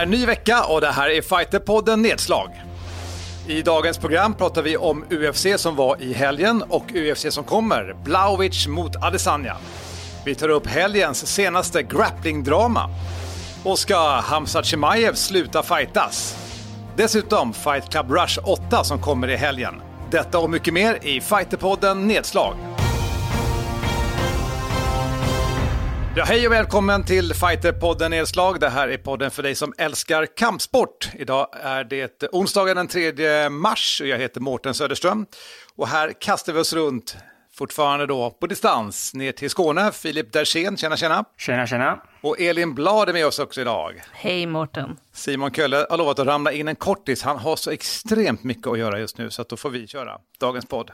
är ny vecka och det här är Fighterpodden Nedslag. I dagens program pratar vi om UFC som var i helgen och UFC som kommer, Blaovic mot Adesanya. Vi tar upp helgens senaste grapplingdrama. Och ska Hamza Chimaev sluta fightas? Dessutom Fight Club Rush 8 som kommer i helgen. Detta och mycket mer i Fighterpodden Nedslag. Ja, hej och välkommen till Fighterpodden Nedslag. Det här är podden för dig som älskar kampsport. Idag är det onsdagen den 3 mars och jag heter Mårten Söderström. Och här kastar vi oss runt, fortfarande då på distans, ner till Skåne. Filip Dersén, tjena tjena. Tjena tjena. Och Elin Blad är med oss också idag. Hej Mårten. Simon Kölle har lovat att ramla in en kortis. Han har så extremt mycket att göra just nu så att då får vi köra dagens podd.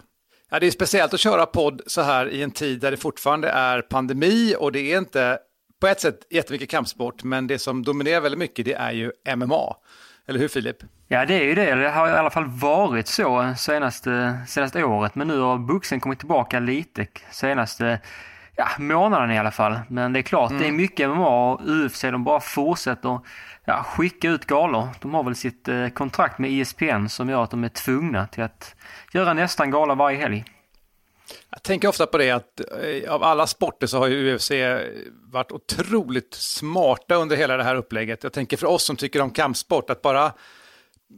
Ja, det är speciellt att köra podd så här i en tid där det fortfarande är pandemi och det är inte på ett sätt jättemycket kampsport, men det som dominerar väldigt mycket det är ju MMA. Eller hur Filip? Ja det är ju det, det har i alla fall varit så senaste, senaste året, men nu har boxen kommit tillbaka lite senaste ja, månaden i alla fall. Men det är klart, mm. det är mm. mycket MMA och UFC, de bara fortsätter ja, skicka ut galor. De har väl sitt eh, kontrakt med ESPN som gör att de är tvungna till att göra nästan gala varje helg. Jag tänker ofta på det att eh, av alla sporter så har ju UFC varit otroligt smarta under hela det här upplägget. Jag tänker för oss som tycker om kampsport att bara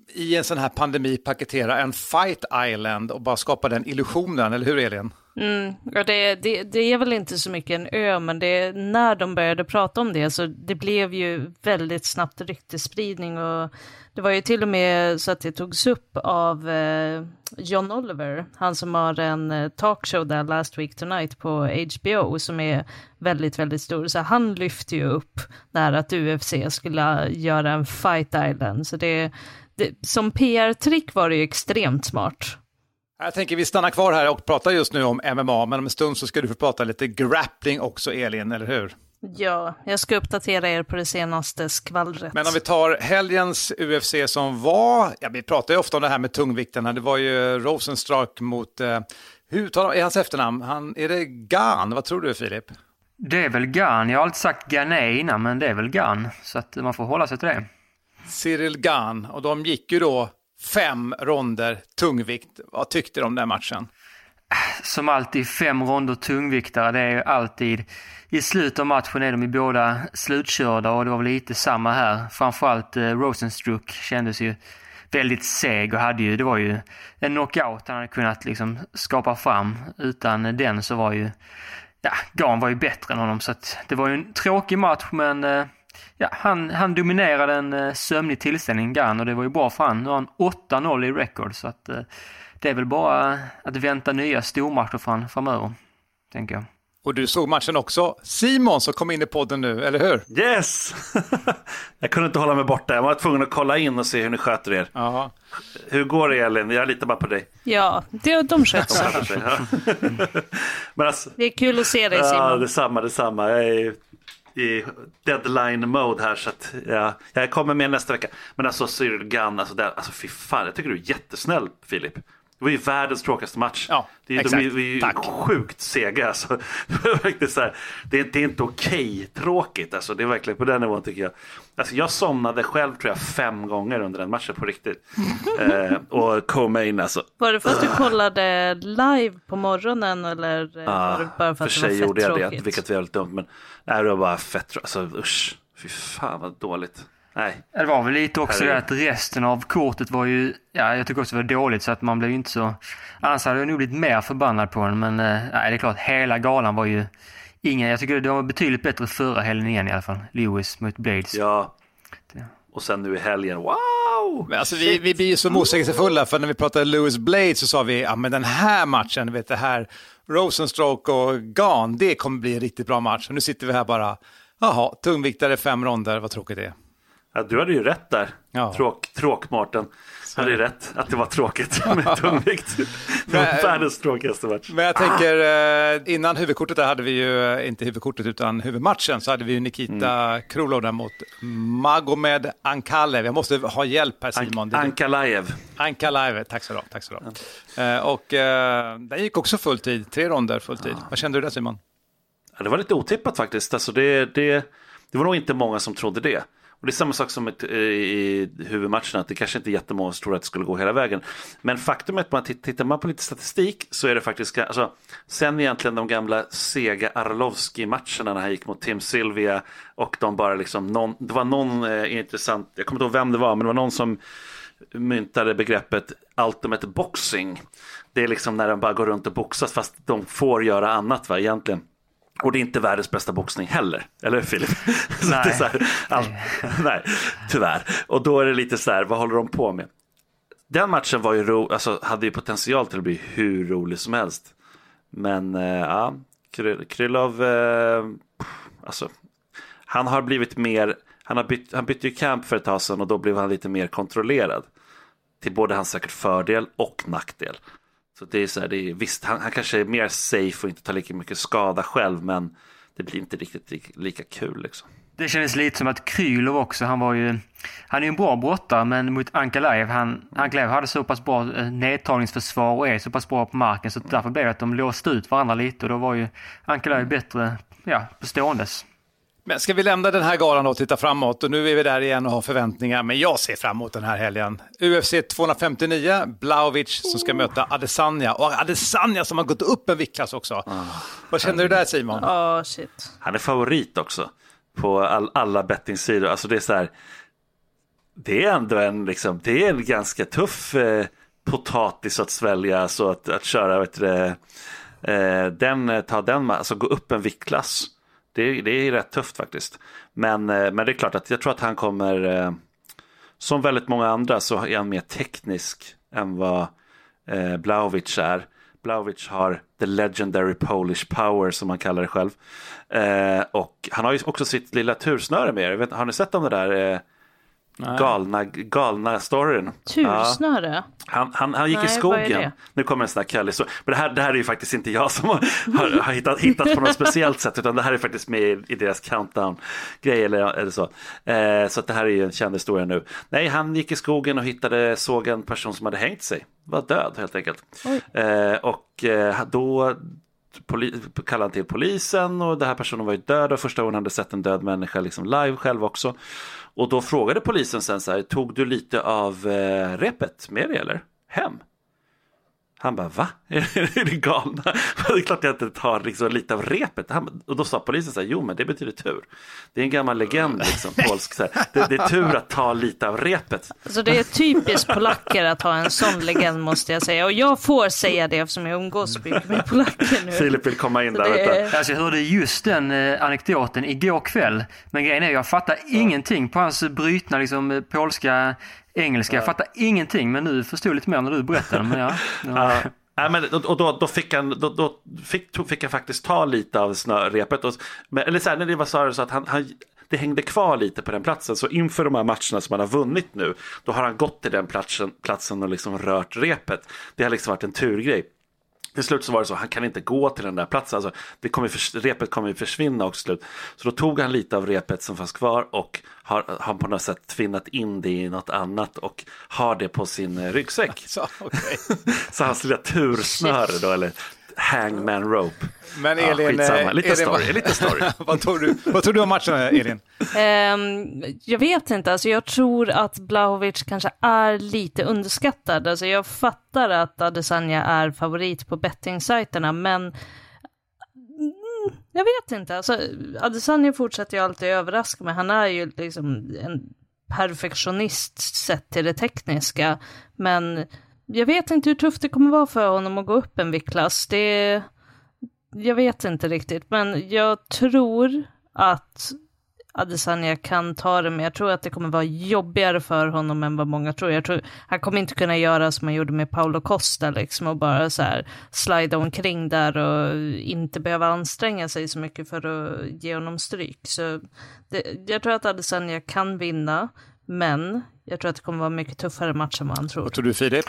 i en sån här pandemi paketera en fight island och bara skapa den illusionen, eller hur Elin? Mm, och det, det, det, är väl inte så mycket en ö, men det, när de började prata om det så det blev ju väldigt snabbt ryktesspridning och det var ju till och med så att det togs upp av eh, John Oliver, han som har en eh, talkshow där Last Week Tonight på HBO som är väldigt, väldigt stor. Så han lyfte ju upp där att UFC skulle göra en Fight Island. Så det, det som PR-trick var det ju extremt smart. Jag tänker vi stannar kvar här och pratar just nu om MMA, men om en stund så ska du få prata lite grappling också Elin, eller hur? Ja, jag ska uppdatera er på det senaste skvallret. Men om vi tar helgens UFC som var, ja vi pratar ju ofta om det här med tungvikterna, det var ju Rosenstruck mot, eh, hur talar är hans efternamn? Han, är det Gan? Vad tror du Filip? Det är väl Gan, jag har alltid sagt Gané innan, men det är väl Gan, så att man får hålla sig till det. Cyril Gan, och de gick ju då fem ronder tungvikt. Vad tyckte du om den matchen? Som alltid, fem ronder tungviktare, det är ju alltid i slutet av matchen är de ju båda slutkörda och det var väl lite samma här. Framförallt eh, Rosenstruck kändes ju väldigt seg och hade ju, det var ju en knockout han hade kunnat liksom skapa fram. Utan den så var ju, ja, Garn var ju bättre än honom så att det var ju en tråkig match men eh, ja, han, han dominerade en eh, sömnig tillställning, Gan, och det var ju bra för han. Nu har han 8-0 i record så att eh, det är väl bara att vänta nya stormatcher för han framöver, tänker jag. Och du såg matchen också. Simon som kom in i podden nu, eller hur? Yes! jag kunde inte hålla mig borta. Jag var tvungen att kolla in och se hur ni sköter er. Aha. Hur går det Elin? Jag litar bara på dig. Ja, det, de sköter sig. Alltså, det är kul att se dig Simon. Ja, detsamma, detsamma. Jag är i deadline mode här så att ja, jag kommer med nästa vecka. Men alltså Cyril Gunn, alltså, alltså fy fan, jag tycker du är jättesnäll Filip. Det var ju världens tråkigaste match. Ja, det, är, exakt. De är, ju Tack. sjukt sega. Alltså. det, är det, är, det är inte okej okay, tråkigt. Alltså. Det är verkligen på den nivån tycker jag. Alltså, jag somnade själv tror jag fem gånger under den matchen på riktigt. eh, och co-main alltså. Var det för att du kollade live på morgonen eller ah, var det bara för att för det var fett gjorde jag tråkigt? det, vilket var väldigt dumt. Men nej, det var bara fett tråkigt. Alltså usch, fy fan vad dåligt. Nej. Det var väl lite också det att resten av kortet var ju, ja jag tycker också det var dåligt så att man blev ju inte så, annars hade jag nog blivit mer förbannad på den men nej, det är klart hela galan var ju ingen, jag tycker det var betydligt bättre förra helgen igen i alla fall. Lewis mot Blades. Ja. Och sen nu i helgen, wow! Men alltså, vi, vi blir ju så motsägelsefulla för när vi pratade Lewis Blades så sa vi, ja men den här matchen, vet det här Rosenstroke och Gan, det kommer bli en riktigt bra match. Och nu sitter vi här bara, jaha, tungviktare fem ronder, vad tråkigt det är. Ja, du hade ju rätt där. Ja. Tråk, tråk Martin. Du hade ju rätt att det var tråkigt med tungvikt. Det var världens tråkigaste match. Men jag tänker, eh, innan huvudkortet där hade vi ju, eh, inte huvudkortet utan huvudmatchen, så hade vi ju Nikita mm. Krulov där mot Magomed Ankalev. Jag måste ha hjälp här Simon. An Ankalaev. Ankalaev, tack så du Tack så mm. Och den gick också fulltid, tre ronder fulltid. Ja. Vad kände du där Simon? Ja, det var lite otippat faktiskt. Alltså det, det, det var nog inte många som trodde det. Och det är samma sak som ett, eh, i huvudmatcherna, att det kanske inte är jättemånga som tror att det skulle gå hela vägen. Men faktum är att man tittar man på lite statistik så är det faktiskt, alltså, sen egentligen de gamla sega Arlovski-matcherna när han gick mot Tim Sylvia och de bara liksom, någon, det var någon eh, intressant, jag kommer inte ihåg vem det var, men det var någon som myntade begreppet ultimate boxing. Det är liksom när de bara går runt och boxas fast de får göra annat va, egentligen. Och det är inte världens bästa boxning heller, eller hur Filip? Nej. här, all, nej, tyvärr. Och då är det lite så här, vad håller de på med? Den matchen var ju ro, alltså, hade ju potential till att bli hur rolig som helst. Men eh, ja, Kryl, Krylov, eh, alltså, han har blivit mer, han, har bytt, han bytte ju camp för ett tag sedan och då blev han lite mer kontrollerad. Till både hans säkert fördel och nackdel. Så det är så här, det är, visst, han, han kanske är mer safe och inte tar lika mycket skada själv, men det blir inte riktigt lika, lika kul liksom. Det kändes lite som att Krylov också, han var ju... Han är ju en bra brottare, men mot Ankalaev, han, Ankalaev hade så pass bra eh, nedtagningsförsvar och är så pass bra på marken, så därför blev det att de låste ut varandra lite och då var ju Ankalaev bättre, ja, på ståendes. Men ska vi lämna den här galan och titta framåt? Och nu är vi där igen och har förväntningar, men jag ser fram emot den här helgen. UFC 259, Blaovic som ska möta Adesanya. Och Adesanya som har gått upp en viktklass också. Vad känner du där Simon? Ja, shit. Han är favorit också på all, alla bettingsidor. Alltså det är så här. Det är ändå en, liksom, det är en ganska tuff eh, potatis att svälja. Så att, att köra, vet du, eh, den, ta den, alltså gå upp en viktklass. Det, det är rätt tufft faktiskt. Men, eh, men det är klart att jag tror att han kommer, eh, som väldigt många andra så är han mer teknisk än vad eh, Blaovic är. Blaovic har the legendary Polish power som han kallar det själv. Och han har ju också sitt lilla tursnöre med er. Har ni sett om det där galna, galna storyn? Tursnöre? Ja. Han, han, han gick Nej, i skogen. Nu kommer en sån här Kelly. Så, men det här, det här är ju faktiskt inte jag som har, har, har hittat, hittat på något speciellt sätt. Utan det här är faktiskt med i, i deras countdown-grej eller, eller så. Eh, så att det här är ju en känd historia nu. Nej, han gick i skogen och hittade, såg en person som hade hängt sig. Var död helt enkelt. Eh, och eh, då poli, kallade han till polisen och den här personen var ju död och första gången han hade sett en död människa liksom live själv också. Och då frågade polisen sen så här, tog du lite av eh, repet med dig eller? Hem? Han bara, va? Är ni galna? Det är klart jag inte tar liksom lite av repet. Han, och då sa polisen så här, jo men det betyder tur. Det är en gammal legend, liksom, polsk. Så här. Det, det är tur att ta lite av repet. Alltså det är typiskt polacker att ha en sån legend måste jag säga. Och jag får säga det eftersom jag umgås mycket med polacker nu. Filip vill komma in Så där. det Vet du. är- Alltså jag hörde just den eh, anekdoten igår kväll. Men grejen är, jag fattar ingenting på hans brytna liksom, eh, polska engelska. Jag fattar ingenting, men nu förstod jag lite mer när du berättade. Men ja, ja. Ja. Men, och då, då fick han, då, då fick, tog- fick han faktiskt ta lite av snörepet. Och, men, eller så här, när det var så att han, han, det hängde kvar lite på den platsen. Så inför de här matcherna som han har vunnit nu, då har han gått till den platsen, platsen och liksom rört repet. Det har liksom varit en turgrej. Till slut så var det så, han kan inte gå till den där platsen. Alltså, det kommer, repet kommer ju försvinna också slut. Så då tog han lite av repet som fanns kvar och har, har på något sätt tvinnat in det i något annat och har det på sin ryggsäck. Så, okej. Så hans lilla tursnöre då, eller hangman rope. Men Ja, Elin, eh, Lite Elin, story, vad- lite story. vad, tror du, vad tror du om matchen Elin? Ehm, jag vet inte, alltså jag tror att Blahovic kanske är lite underskattad. Alltså jag fattar att Adesanya är favorit på bettingsajterna, men mm, jag vet inte. Alltså, Adesanya fortsätter ju alltid överraska mig. Han är ju liksom en perfektionist sett till det tekniska, men jag vet inte hur tufft det kommer vara för honom att gå upp en viktklass. Det jag vet inte riktigt, men jag tror att Adesanya kan ta det, men jag tror att det kommer vara jobbigare för honom än vad många tror. Jag tror han kommer inte kunna göra som han gjorde med Paolo Costa, liksom, och bara så här slida omkring där och inte behöva anstränga sig så mycket för att ge honom stryk. Så det, jag tror att Adesanya kan vinna, men jag tror att det kommer vara mycket tuffare match än vad han tror. Vad tror du Filip?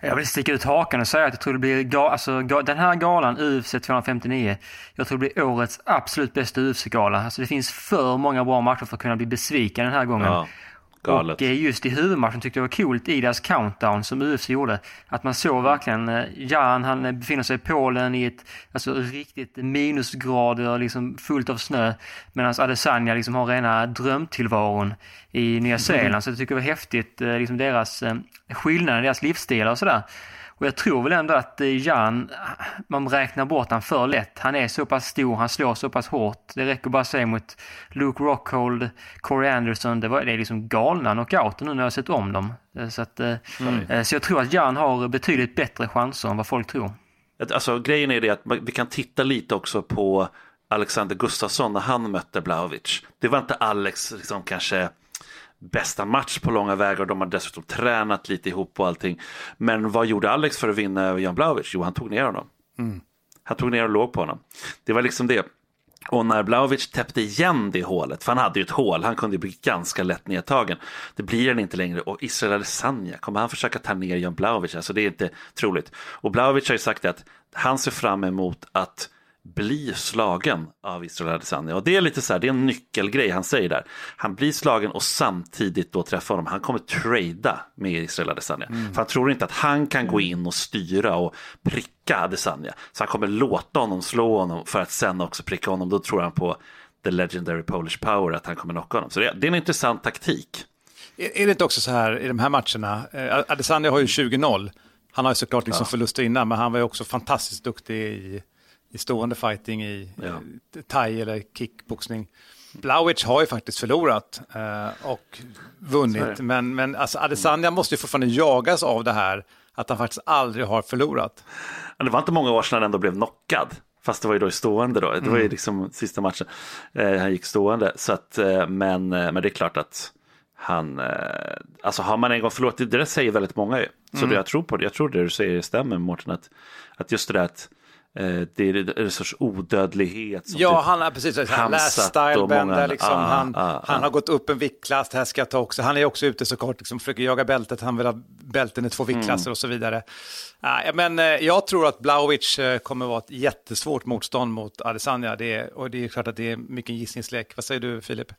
Jag vill sticka ut hakan och säga att jag tror det blir, ga, alltså, ga, den här galan, UFC 259, jag tror det blir årets absolut bästa UFC-gala. Alltså det finns för många bra matcher för att kunna bli besviken den här gången. Ja. Galet. Och eh, just i huvudmatchen tyckte jag var coolt i deras countdown som UFC gjorde. Att man såg verkligen eh, Jan, han eh, befinner sig i Polen i ett alltså, riktigt minusgrader, liksom fullt av snö. Medan Adesanya liksom har rena drömtillvaron i Nya Zeeland. Mm. Så jag tycker det var häftigt, liksom deras skillnader deras livsstil och sådär. Och jag tror väl ändå att eh, Jan, man räknar bort han för lätt. Han är så pass stor, han slår så pass hårt. Det räcker bara att se mot Luke Rockhold, Corey Anderson. Det, var, det är liksom galna knockouter nu när jag sett om dem. Eh, så, att, eh, mm. så jag tror att Jan har betydligt bättre chanser än vad folk tror. Alltså grejen är det att vi kan titta lite också på Alexander Gustafsson när han mötte Blaovic. Det var inte Alex liksom kanske bästa match på långa vägar. De har dessutom tränat lite ihop och allting. Men vad gjorde Alex för att vinna över Jan Blaovic? Jo, han tog ner honom. Mm. Han tog ner och låg på honom. Det var liksom det. Och när Blaovic täppte igen det hålet, för han hade ju ett hål, han kunde bli ganska lätt nedtagen. Det blir han inte längre och Israel Adesanya, kommer han försöka ta ner Jan Blaovic? Alltså det är inte troligt. Och Blaovic har ju sagt att han ser fram emot att bli slagen av Israel Adesanya. Och det är lite så här, det är en nyckelgrej han säger där. Han blir slagen och samtidigt då träffa honom. Han kommer trada med Israel Adesanya. Mm. För han tror inte att han kan gå in och styra och pricka Adesanya. Så han kommer låta honom slå honom för att sen också pricka honom. Då tror han på the legendary Polish power att han kommer knocka honom. Så det är, en intressant taktik. Är, är det inte också så här i de här matcherna, eh, Adesanya har ju 20-0. Han har ju såklart liksom ja. förluster innan, men han var ju också fantastiskt duktig i i stående fighting i ja. thai eller kickboxning. Blaovic har ju faktiskt förlorat eh, och vunnit, men, men alltså Adesanya måste ju fortfarande jagas av det här, att han faktiskt aldrig har förlorat. Det var inte många år sedan han ändå blev knockad, fast det var ju då i stående då, det var ju mm. liksom sista matchen, eh, han gick stående, så att, eh, men, eh, men det är klart att han, eh, alltså har man en gång förlorat, det, det säger väldigt många ju, så mm. jag tror på det, jag tror det du säger stämmer Mårten, att, att just det där att det är en sorts odödlighet. ja, typ han har precis han last stylebender, liksom. ah, han, ah, han ah. har gått upp en viktklass, det här ska jag ta också. Han är också ute såklart, liksom, försöker jaga bältet, han vill ha bälten i två viktklasser mm. och så vidare. Ja, men eh, jag tror att Blaovic eh, kommer vara ett jättesvårt motstånd mot Adesanya. Det är, och det är klart att det är mycket gissningslek. Vad säger du Filip?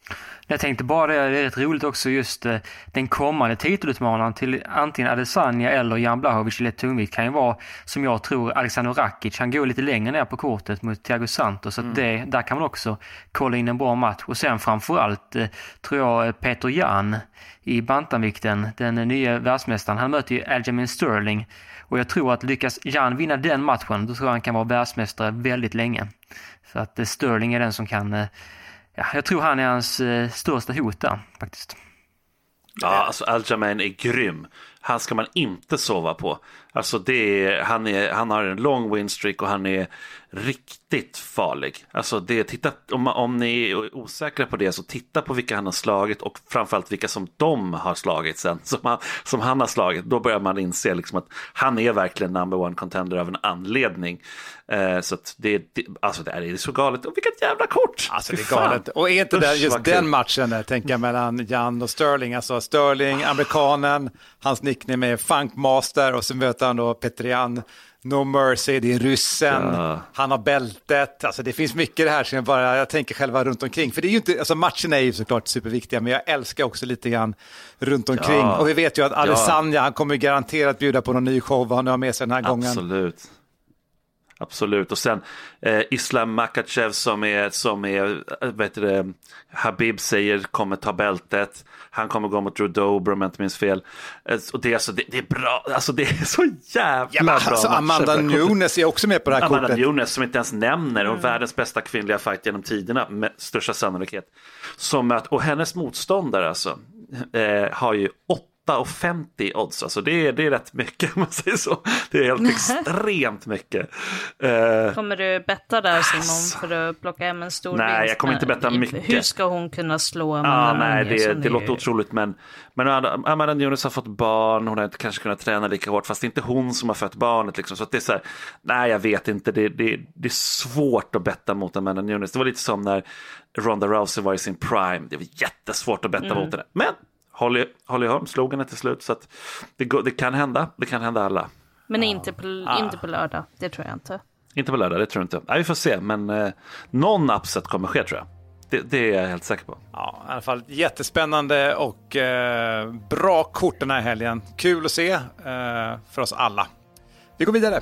Jag tänkte bara det, det är rätt roligt också just eh, den kommande titelutmanaren till antingen Adesanya eller Jan Blahovic i lätt tungvikt kan ju vara, som jag tror, Alexander Rakic. Han går lite längre ner på kortet mot Thiago Santos. Så mm. det, där kan man också kolla in en bra match. Och sen framförallt tror jag Peter Jan i bantamvikten, den nya världsmästaren. Han möter ju Aljamain Sterling och jag tror att lyckas Jan vinna den matchen, då tror jag han kan vara världsmästare väldigt länge. För att eh, Sterling är den som kan, eh, ja, jag tror han är hans eh, största hot där faktiskt. Ja, alltså Aljamain är grym. Han ska man inte sova på. Alltså det är, han, är, han har en lång winstreak och han är riktigt farlig. Alltså det, titta, om, om ni är osäkra på det så titta på vilka han har slagit och framförallt vilka som de har slagit sen. Som han, som han har slagit. Då börjar man inse liksom att han är verkligen number one contender av en anledning. Eh, så det, det, alltså det är så galet. Och vilket jävla kort! Alltså det är galet. Och är inte det just den matchen, jag tänker mellan Jan och Sterling. Alltså Sterling, amerikanen, hans nickname är Funkmaster och så möter han då Petrian No Mercy, det är ryssen, ja. han har bältet. Alltså det finns mycket det här som jag bara, jag tänker själva runt omkring. För det är ju inte, alltså matchen är ju såklart superviktiga, men jag älskar också lite grann runt omkring. Ja. Och vi vet ju att Alessandra, ja. han kommer garanterat bjuda på någon ny show, vad han nu har med sig den här Absolut. gången. Absolut. Absolut, och sen eh, Islam Makachev som är, som är eh, vet det, Habib säger kommer ta bältet. Han kommer gå mot Rudober om jag inte minns fel. Eh, och det, är alltså, det, det, är bra, alltså det är så jävla ja, bra alltså, Amanda Nunes är också med på det här Amanda kortet. Amanda Nunes som inte ens nämner, och mm. världens bästa kvinnliga fight genom tiderna med största sannolikhet. Som att, och hennes motståndare alltså, eh, har ju åtta 8,50 odds. Alltså det är, det är rätt mycket om man säger så. Det är helt extremt mycket. Uh, kommer du betta där Simon alltså, för att plocka hem en stor nej, vinst? Nej, jag kommer inte betta mycket. Hur ska hon kunna slå Amanda ah, Nej, det, det, det låter otroligt men, men Amanda Nunes har fått barn, hon har inte kanske kunnat träna lika hårt fast det är inte hon som har fött barnet. Liksom. Så att det är så här, nej jag vet inte, det, det, det är svårt att betta mot Amanda Nunes. Det var lite som när Ronda Rousey var i sin prime, det var jättesvårt att betta mm. mot henne. Men Holly, Holly Holm slog henne till slut. Så att det, det kan hända. Det kan hända alla. Men inte på, ah. inte på lördag. Det tror jag inte. Inte på lördag, det tror jag inte. Nej, vi får se. Men eh, någon upset kommer ske tror jag. Det, det, är jag helt säker på. Ja, i alla fall jättespännande och eh, bra kort den här helgen. Kul att se eh, för oss alla. Vi går vidare.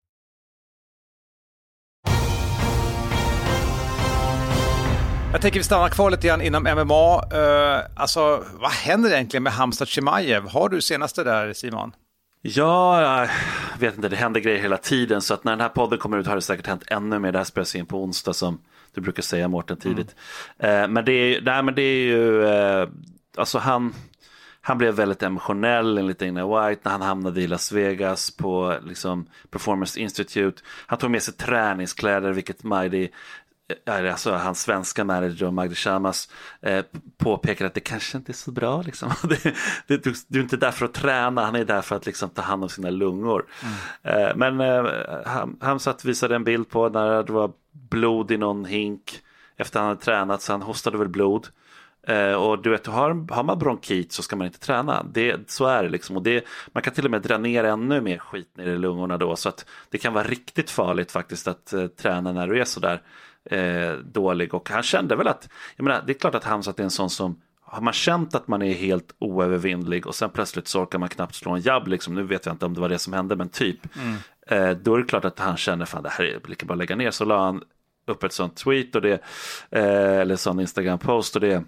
Jag tänker vi stannar kvar lite grann inom MMA. Uh, alltså, vad händer egentligen med Hamzat Chimaev? Har du senaste där Simon? Ja, jag vet inte, det händer grejer hela tiden så att när den här podden kommer ut har det säkert hänt ännu mer. Det här spelas in på onsdag som du brukar säga Mårten tidigt. Mm. Uh, men, det är, nej, men det är ju, uh, alltså han, han blev väldigt emotionell enligt Dana White när han hamnade i Las Vegas på liksom, Performance Institute. Han tog med sig träningskläder, vilket Mighty alltså hans svenska manager Magdi Shamas eh, påpekar att det kanske inte är så bra. Liksom. det, det, du är inte där för att träna, han är där för att liksom, ta hand om sina lungor. Mm. Eh, men eh, han, han satt visade en bild på när det var blod i någon hink efter han hade tränat så han hostade väl blod. Eh, och du vet, har, har man bronkit så ska man inte träna. Det, så är det liksom. Och det, man kan till och med dra ner ännu mer skit ner i lungorna då. Så att det kan vara riktigt farligt faktiskt att eh, träna när du är sådär eh, dålig. Och han kände väl att, jag menar, det är klart att Hamzat är en sån som har man känt att man är helt oövervinnlig och sen plötsligt så orkar man knappt slå en jabb, liksom. nu vet jag inte om det var det som hände, men typ. Mm. Eh, då är det klart att han känner, fan det här är lika bra att lägga ner. Så la han upp ett sånt tweet och det, eh, eller sån Instagram-post och det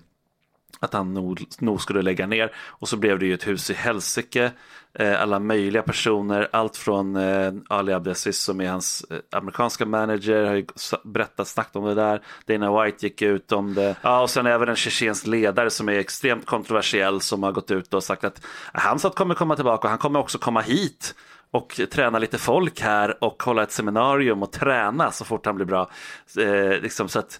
att han nog, nog, skulle lägga ner. Och så blev det ju ett hus i helsike. Eh, alla möjliga personer, allt från eh, Ali Abdelaziz som är hans eh, amerikanska manager, har ju berättat, snackat om det där. Dana White gick ut om det. Ja, och sen även en tjetjensk ledare som är extremt kontroversiell som har gått ut och sagt att Hamzat kommer komma tillbaka och han kommer också komma hit och träna lite folk här och hålla ett seminarium och träna så fort han blir bra. Eh, liksom så att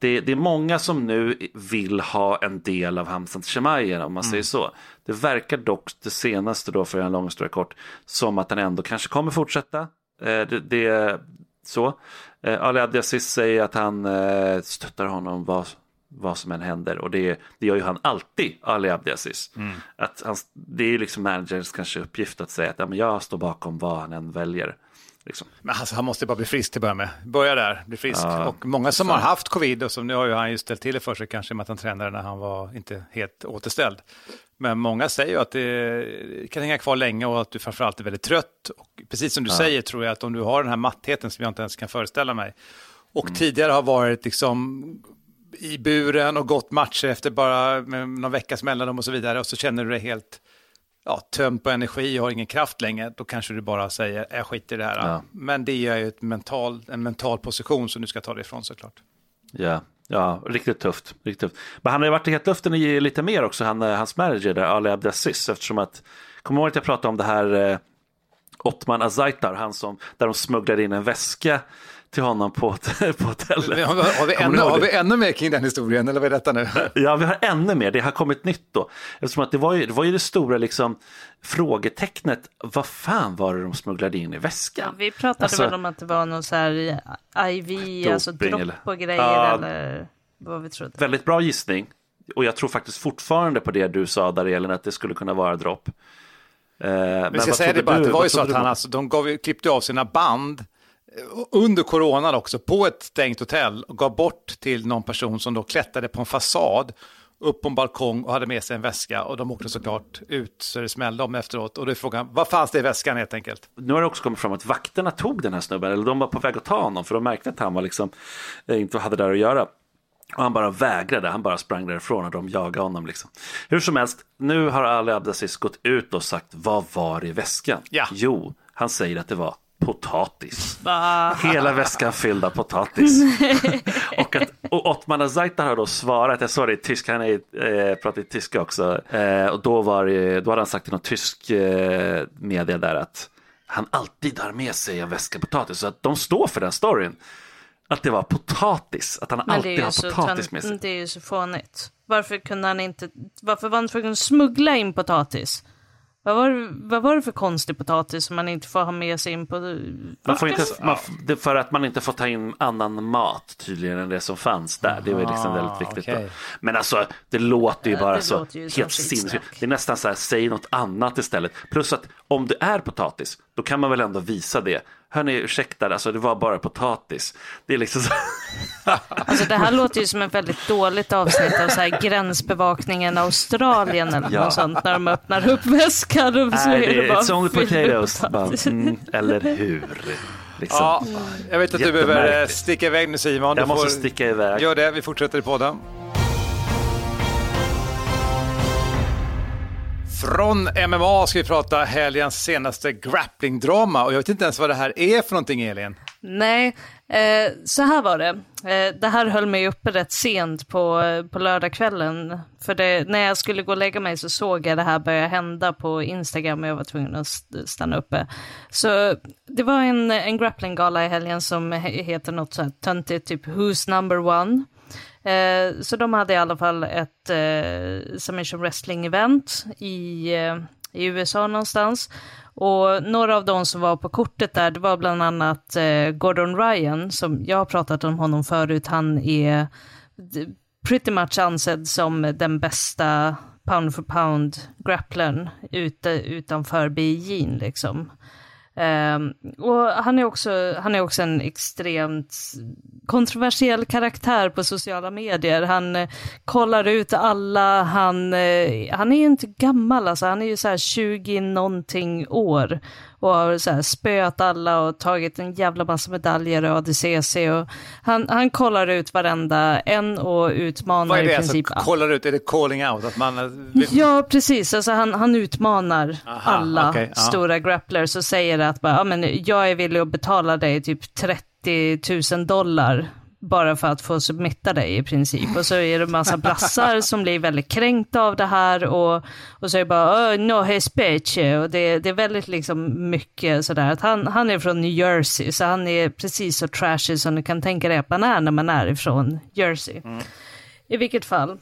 det, det, är många som nu vill ha en del av Hamzat Shemayer om man mm. säger så. Det verkar dock det senaste då, för en lång historia kort, som att han ändå kanske kommer fortsätta. Eh, det, det, så. Eh, Ali Abdiaziz säger att han eh, stöttar honom vad, vad som än händer och det, det gör ju han alltid, Ali Abdiaziz. Mm. Att han, det är liksom managers kanske uppgift att säga att ja, men jag står bakom vad han än väljer. Liksom. Men alltså, han måste bara bli frisk till att börja med. Börja där, bli frisk. Ja, och många som fan. har haft covid, och som nu har ju han ju ställt till det för sig kanske med att han tränade när han var inte helt återställd. Men många säger ju att det kan hänga kvar länge och att du framförallt är väldigt trött. Och precis som du ja. säger tror jag att om du har den här mattheten som jag inte ens kan föreställa mig och mm. tidigare har varit liksom i buren och gått matcher efter bara någon veckas mellanrum och så vidare och så känner du dig helt ja, tömd på energi och har ingen kraft längre, då kanske du bara säger jag skiter i det här. Ja. Men det är ju ett mental, en mental position som du ska ta dig ifrån såklart. Ja, ja riktigt tufft. Riktigt tufft. Men han har ju varit i hetluften i lite mer också, han, eh, hans manager där, Ali Abdelaziz, eftersom att, kommer ihåg att jag pratade om det här eh, Ottman Azaitar, han som, där de smugglade in en väska till honom på, på hotellet. Har, har, vi ännu, har vi ännu mer kring den historien eller vad är detta nu? Ja, vi har ännu mer. Det har kommit nytt då. Eftersom att det var ju det, var ju det stora liksom, frågetecknet. Vad fan var det de smugglade in i väskan? Ja, vi pratade alltså, väl om att det var någon så här IV, doping, alltså dropp och grejer ja, eller vad vi trodde. Väldigt bra gissning. Och jag tror faktiskt fortfarande på det du sa där Elin, att det skulle kunna vara dropp. Eh, men ska säga det bara, du? det var ju så att han alltså, de gav, klippte av sina band under coronan också på ett stängt hotell och gav bort till någon person som då klättrade på en fasad upp på en balkong och hade med sig en väska och de åkte såklart ut så det smällde om efteråt. Och då är frågan, vad fanns det i väskan helt enkelt? Nu har det också kommit fram att vakterna tog den här snubben, eller de var på väg att ta honom för de märkte att han var liksom, eh, inte hade där att göra. Och han bara vägrade, han bara sprang därifrån och de jagade honom. Liksom. Hur som helst, nu har Ali Abdaziz gått ut och sagt vad var i väskan? Ja. Jo, han säger att det var potatis. Bah. Hela väskan fylld av potatis. och, att, och Ottman Azaitar har då svarat, jag såg det i tysk, han är, eh, pratar i tyska också, eh, och då, var det, då hade han sagt till någon tysk eh, media där att han alltid har med sig en väska potatis. Så att de står för den storyn. Att det var potatis, att han alltid har potatis med sig. det är ju så fånigt. Varför kunde han inte, varför var han tvungen att smuggla in potatis? Vad var, det- vad var det för konstig potatis som man inte får ha med sig in på... Man får inte, man, för att man inte får ta in annan mat tydligen än det som fanns där. Det är väl liksom väldigt viktigt. Då. Men alltså det låter ju Ja, bara det så ju helt sinnessjukt. Det är nästan så här, säg något annat istället. Plus att om det är potatis, då kan man väl ändå visa det. Hörni, ursäkta, alltså det var bara potatis. Det är liksom så... Alltså det här låter ju som ett väldigt dåligt avsnitt av så här gränsbevakningen Australien eller Ja. något sånt. När de öppnar upp väskan och så Nej, är det det är bara it's only potatoes. Bara, potatis. mm, eller hur? Liksom. Ja, jag vet att du behöver eh, sticka iväg nu Simon. Du Jag måste får- sticka iväg. Gör det, vi fortsätter i podden. Från MMA ska vi prata helgens senaste grapplingdrama och jag vet inte ens vad det här är för någonting Elin. Nej, eh, så här var det. Eh, det här höll mig uppe rätt sent på, på lördagskvällen. För det, när jag skulle gå och lägga mig så såg jag det här börja hända på Instagram och jag var tvungen att stanna uppe. Så det var en, en grapplinggala i helgen som heter något så här töntigt, typ Who's number one? Eh, så de hade i alla fall ett eh, submission wrestling-event i, eh, i USA någonstans. Och några av de som var på kortet där, det var bland annat eh, Gordon Ryan, som jag har pratat om honom förut, han är pretty much ansedd som den bästa pound for pound grapplern ute, utanför Beijing liksom. Ehm, och han är, också, han är också en extremt kontroversiell karaktär på sociala medier. Han eh, kollar ut alla, han, eh, han är inte gammal alltså, han är ju så här 20 någonting år och har så här spöat alla och tagit en jävla massa medaljer och ADCC och han, han kollar ut varenda en och utmanar Vad är i det alltså, princip kollar ut, är det calling out? Att man, eh, Ja, precis. Alltså han, han utmanar Aha, alla ja. stora grapplers och säger att bara, ja, men jag är villig att betala dig typ 30 000 dollar bara för att få submitta dig i princip. Och så är det massa brassar som blir väldigt kränkta av det här och, och så är det bara, oh, no his bitch. Och det, det är väldigt liksom mycket sådär att han, han är från New Jersey, så han är precis så trashy som du kan tänka dig att man är när man är ifrån Jersey. I vilket fall,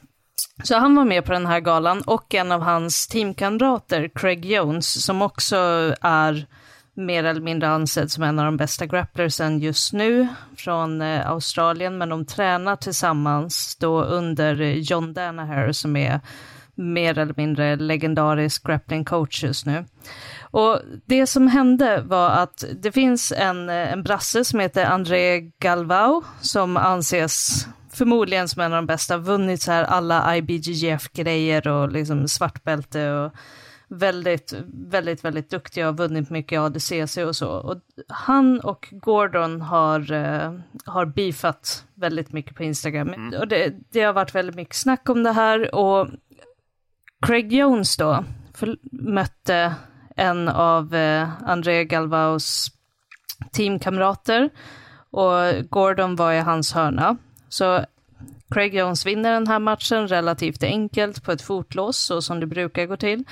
så han var med på den här galan och en av hans teamkamrater, Craig Jones, som också är mer eller mindre ansedd som en av de bästa grapplersen just nu från eh, Australien, men de tränar tillsammans då under eh, John Danaher som är mer eller mindre legendarisk grappling coach just nu. Och det som hände var att det finns en, eh, en brasse som heter André Galvao som anses förmodligen som en av de bästa, vunnit så här alla IBGF-grejer och liksom svartbälte och väldigt, väldigt, väldigt duktiga och vunnit mycket ADCC och så. Och han och Gordon har, eh, har beefat väldigt mycket på Instagram. Och det, det har varit väldigt mycket snack om det här och Craig Jones då för, mötte en av eh, André Galvaos teamkamrater och Gordon var i hans hörna. Så Craig Jones vinner den här matchen relativt enkelt på ett fotlås, så som det brukar gå till.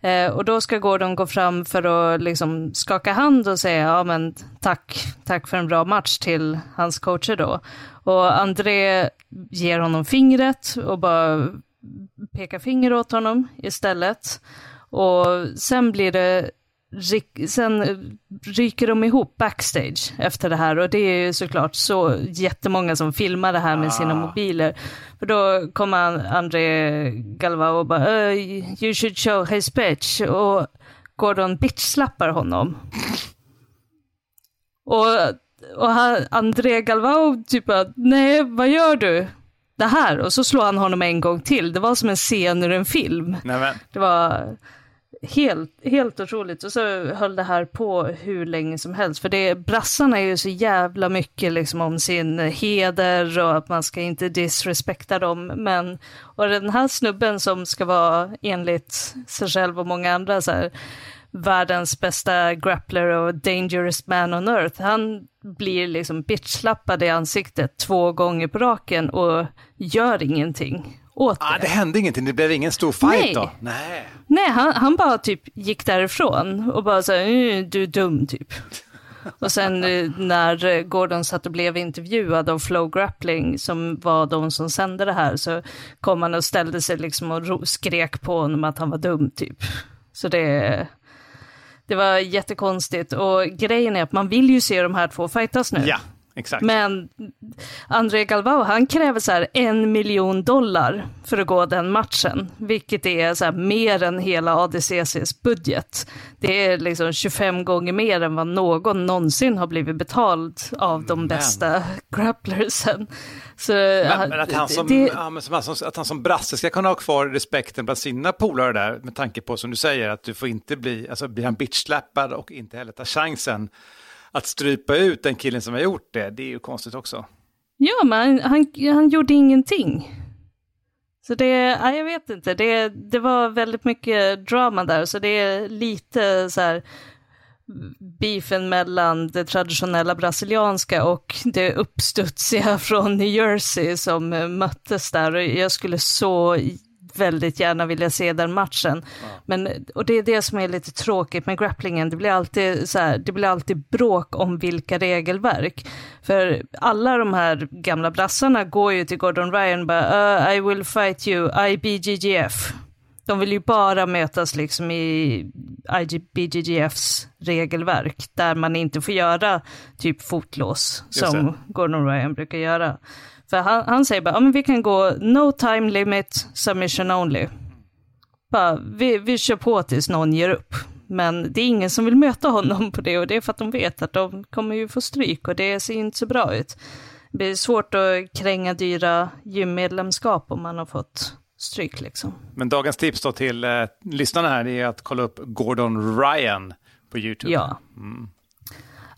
Eh, och då ska Gordon gå fram för att liksom skaka hand och säga ja men tack, tack för en bra match till hans coacher då. Och André ger honom fingret och bara pekar finger åt honom istället. Och sen blir det sen ryker de ihop backstage efter det här och det är ju såklart så jättemånga som filmar det här med sina mobiler. För då kommer André Galvao och bara "Uh, you should show his bitch och Gordon bitch-slappar honom. Och, och han, André Galvao typ bara, nej vad gör du? Det här och så slår han honom en gång till. Det var som en scen ur en film. nej Det var helt, helt otroligt. Och så höll det här på hur länge som helst. För det, brassarna är ju så jävla mycket liksom om sin heder och att man ska inte disrespekta dem. Men, och den här snubben som ska vara enligt sig själv och många andra så här, världens bästa grappler och dangerous man on earth. Han blir liksom bitchlappad i ansiktet två gånger på raken och gör ingenting åt det. Ah, det hände ingenting, det blev ingen stor fight Nej. då? Nej. Nej, han, han bara typ gick därifrån och bara så här, "Mm, du är dum typ. Och sen eh, när eh, Gordon satt och blev intervjuad av Flow Grappling, som var de som sände det här, så kom han och ställde sig liksom och skrek på honom att han var dum typ. Så det, det var jättekonstigt. Och grejen är att man vill ju se de här två fightas nu. Ja, exakt. Men André Galvao, han kräver så här en miljon dollar för att gå den matchen, vilket är så här mer än hela ADCCs budget. Det är liksom 25 gånger mer än vad någon någonsin har blivit betald av de bästa grapplersen. Så, Men, men att, han som, det, ja, men som, att han som brasse ska kunna ha kvar respekten bland sina polare där, med tanke på som du säger, att du får inte bli, alltså blir han bitchslappad och inte heller ta chansen att strypa ut den killen som har gjort det, det är ju konstigt också. Ja, men han, han gjorde ingenting. Så det, ja, jag vet inte, det, det var väldigt mycket drama där, så det är lite så här beefen mellan det traditionella brasilianska och det uppstudsiga från New Jersey som möttes där. Och jag skulle så väldigt gärna vilja se den matchen. Men, och det är det som är lite tråkigt med grapplingen, det blir alltid så här, det blir alltid bråk om vilka regelverk. För alla de här gamla brassarna går ju till Gordon Ryan och bara, uh, I will fight you, IBGGF. De vill ju bara mötas liksom i IBGGFs regelverk, där man inte får göra typ fotlås, som. Gordon Ryan brukar göra. För han, han säger bara, ja men vi kan gå no time limit, submission only. Bara, vi, vi kör på tills någon ger upp. Men det är ingen som vill möta honom på det och det är för att de vet att de kommer ju få stryk och det ser inte så bra ut. Det blir svårt att kränga dyra gymmedlemskap om man har fått stryk liksom. Men dagens tips då till eh, lyssnarna här är att kolla upp Gordon Ryan på YouTube. Ja.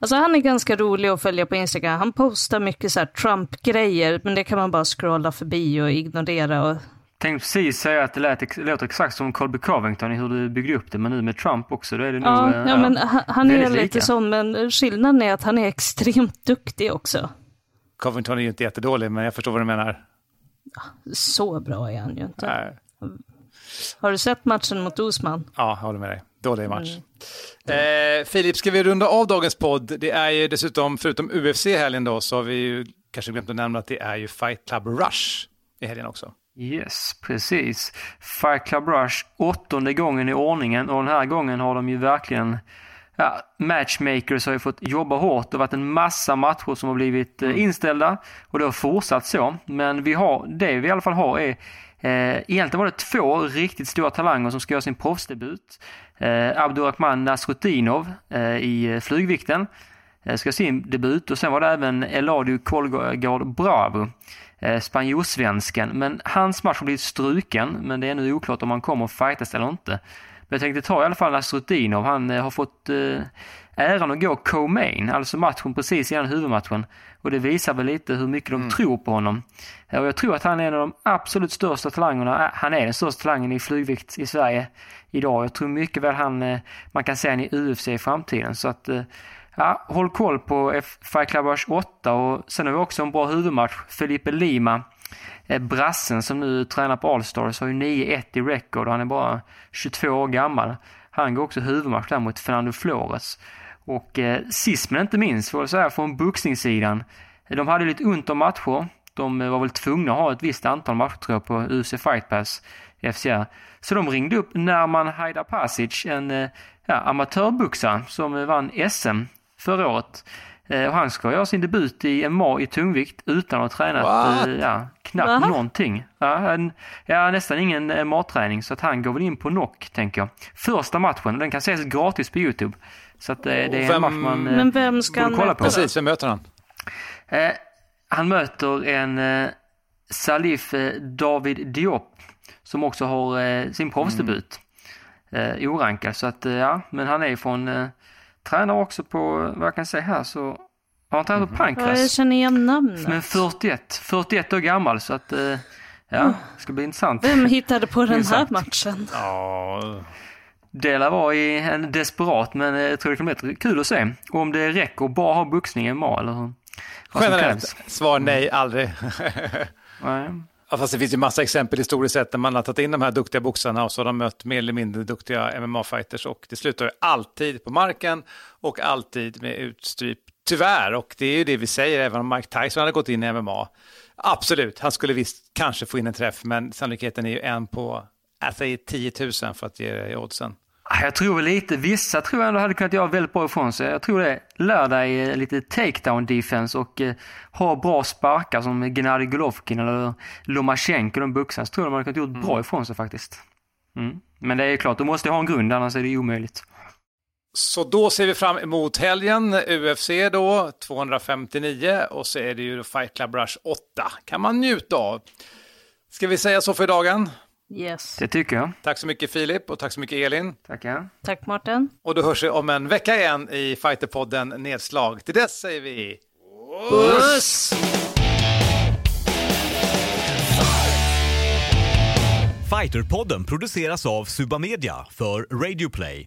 Alltså han är ganska rolig att följa på Instagram. Han postar mycket så här Trump-grejer, men det kan man bara scrolla förbi och ignorera. Och... Tänkte precis säga att det lät, ex- låter exakt som Colby Covington i hur du byggde upp det, men nu med Trump också, då är det nog... Ja, eh, ja, men han, han är lite lika. sån, men skillnaden är att han är extremt duktig också. Covington är ju inte jättedålig, men jag förstår vad du menar. Så bra är han ju inte. Nej. Har du sett matchen mot Osman? Ja, jag håller med dig. Dålig match. Eh, Filip, ska vi runda av dagens podd? Det är ju dessutom, förutom UFC helgen då, så har vi ju kanske glömt att nämna att det är ju Fight Club Rush i helgen också. Yes, precis. Fight Club Rush, åttonde gången i ordningen och den här gången har de ju verkligen Ja, matchmakers har ju fått jobba hårt. Det har varit en massa matcher som har blivit eh, inställda och det har fortsatt så. Men vi har, det vi i alla fall har är Eh, egentligen var det två riktigt stora talanger som ska göra sin proffsdebut. Eh, Abdurrahman Nasrutinov eh, i flygvikten eh, ska göra sin debut och sen var det även Eladio Kolgård Bravo, eh, spanjorsvensken. Men hans match har blivit struken, men det är nu oklart om han kommer att fightas eller inte. Men jag tänkte ta i alla fall Nasrutinov. Han eh, har fått eh, äran att gå co-main, alltså matchen precis innan huvudmatchen. Och det visar väl lite hur mycket de tror på honom. Och jag tror att han är en av de absolut största talangerna. Han är den största talangen i flygvikt i Sverige idag. Jag tror mycket väl han, eh, man kan se han i UFC i framtiden. Så att, eh, ja, håll koll på Fight Club Rush 8 och sen har vi också en bra huvudmatch. Felipe Lima, eh, brassen som nu tränar på Allstars, har ju 9-1 i record och han är bara 22 år gammal. Han går också huvudmatch där mot Fernando Flores. Och eh, sist men inte minst, får jag säga, från boxningssidan. De hade lite ont om matcher. De eh, var väl tvungna att ha ett visst antal matcher tror jag, på UFC Fight Pass, FCR. Så de ringde upp Nerman Haidar en eh, ja, amatörboxare som eh, vann SM förra året. Eh, och han ska göra sin debut i MMA i tungvikt utan att ha tränat What? eh, ja, knappt Va? någonting. Ja, en, ja, nästan ingen eh, matträning så att han går väl in på knock tänker jag. Första matchen, den kan ses gratis på Youtube. Så att eh, det är en vem- match man eh, Men vem ska han kolla möta på. Precis, vem möter han? Eh, han möter en eh, Salif eh, David Diop som också har eh, sin proffsdebut. Eh, orankad, så att eh, ja, men han är från, eh, tränar också på, vad jag kan säga här så, har han tränat på Ja, jag känner igen namnet. Men 41, 41 år gammal så att, eh, ja, det ska bli intressant. Vem hittade på den här matchen? Ja, Det lär vara i en desperat men eh, jag tror det kommer bli kul att se. Och om det räcker att bara ha boxning i MMA eller hur? generellt svar nej, aldrig. Nej. Ja, fast det finns ju massa exempel historiskt sett när man har tagit in de här duktiga boxarna och så har de mött mer eller mindre duktiga MMA-fighters och det slutar ju alltid på marken och alltid med utstryp. Tyvärr, och det är ju det vi säger, även om Mike Tyson hade gått in i MMA. Absolut, han skulle visst kanske få in en träff, men sannolikheten är ju en på, säger 10 000 för att ge det i oddsen. Jag tror lite, vissa tror jag ändå hade kunnat göra väldigt bra ifrån sig. Jag tror det. Lär dig lite takedown defense och eh, ha bra sparkar som Gennadij Golovkin eller Lomachenko, de boxarna, så tror jag de hade kunnat gjort bra ifrån sig faktiskt. Mm. Men det är klart, du måste ha en grund, annars är det omöjligt. Så då ser vi fram emot helgen, UFC då, 259 och så är det ju Fight Club Rush 8. Kan man njuta av. Ska vi säga så för dagen? Yes. Det tycker jag. Tack så mycket Filip och tack så mycket Elin. Tackar. Tack Martin. Och då hörs vi om en vecka igen i Fighterpodden Nedslag. Till dess säger vi... Puss! Fighterpodden produceras av Suba Media för Radio Play.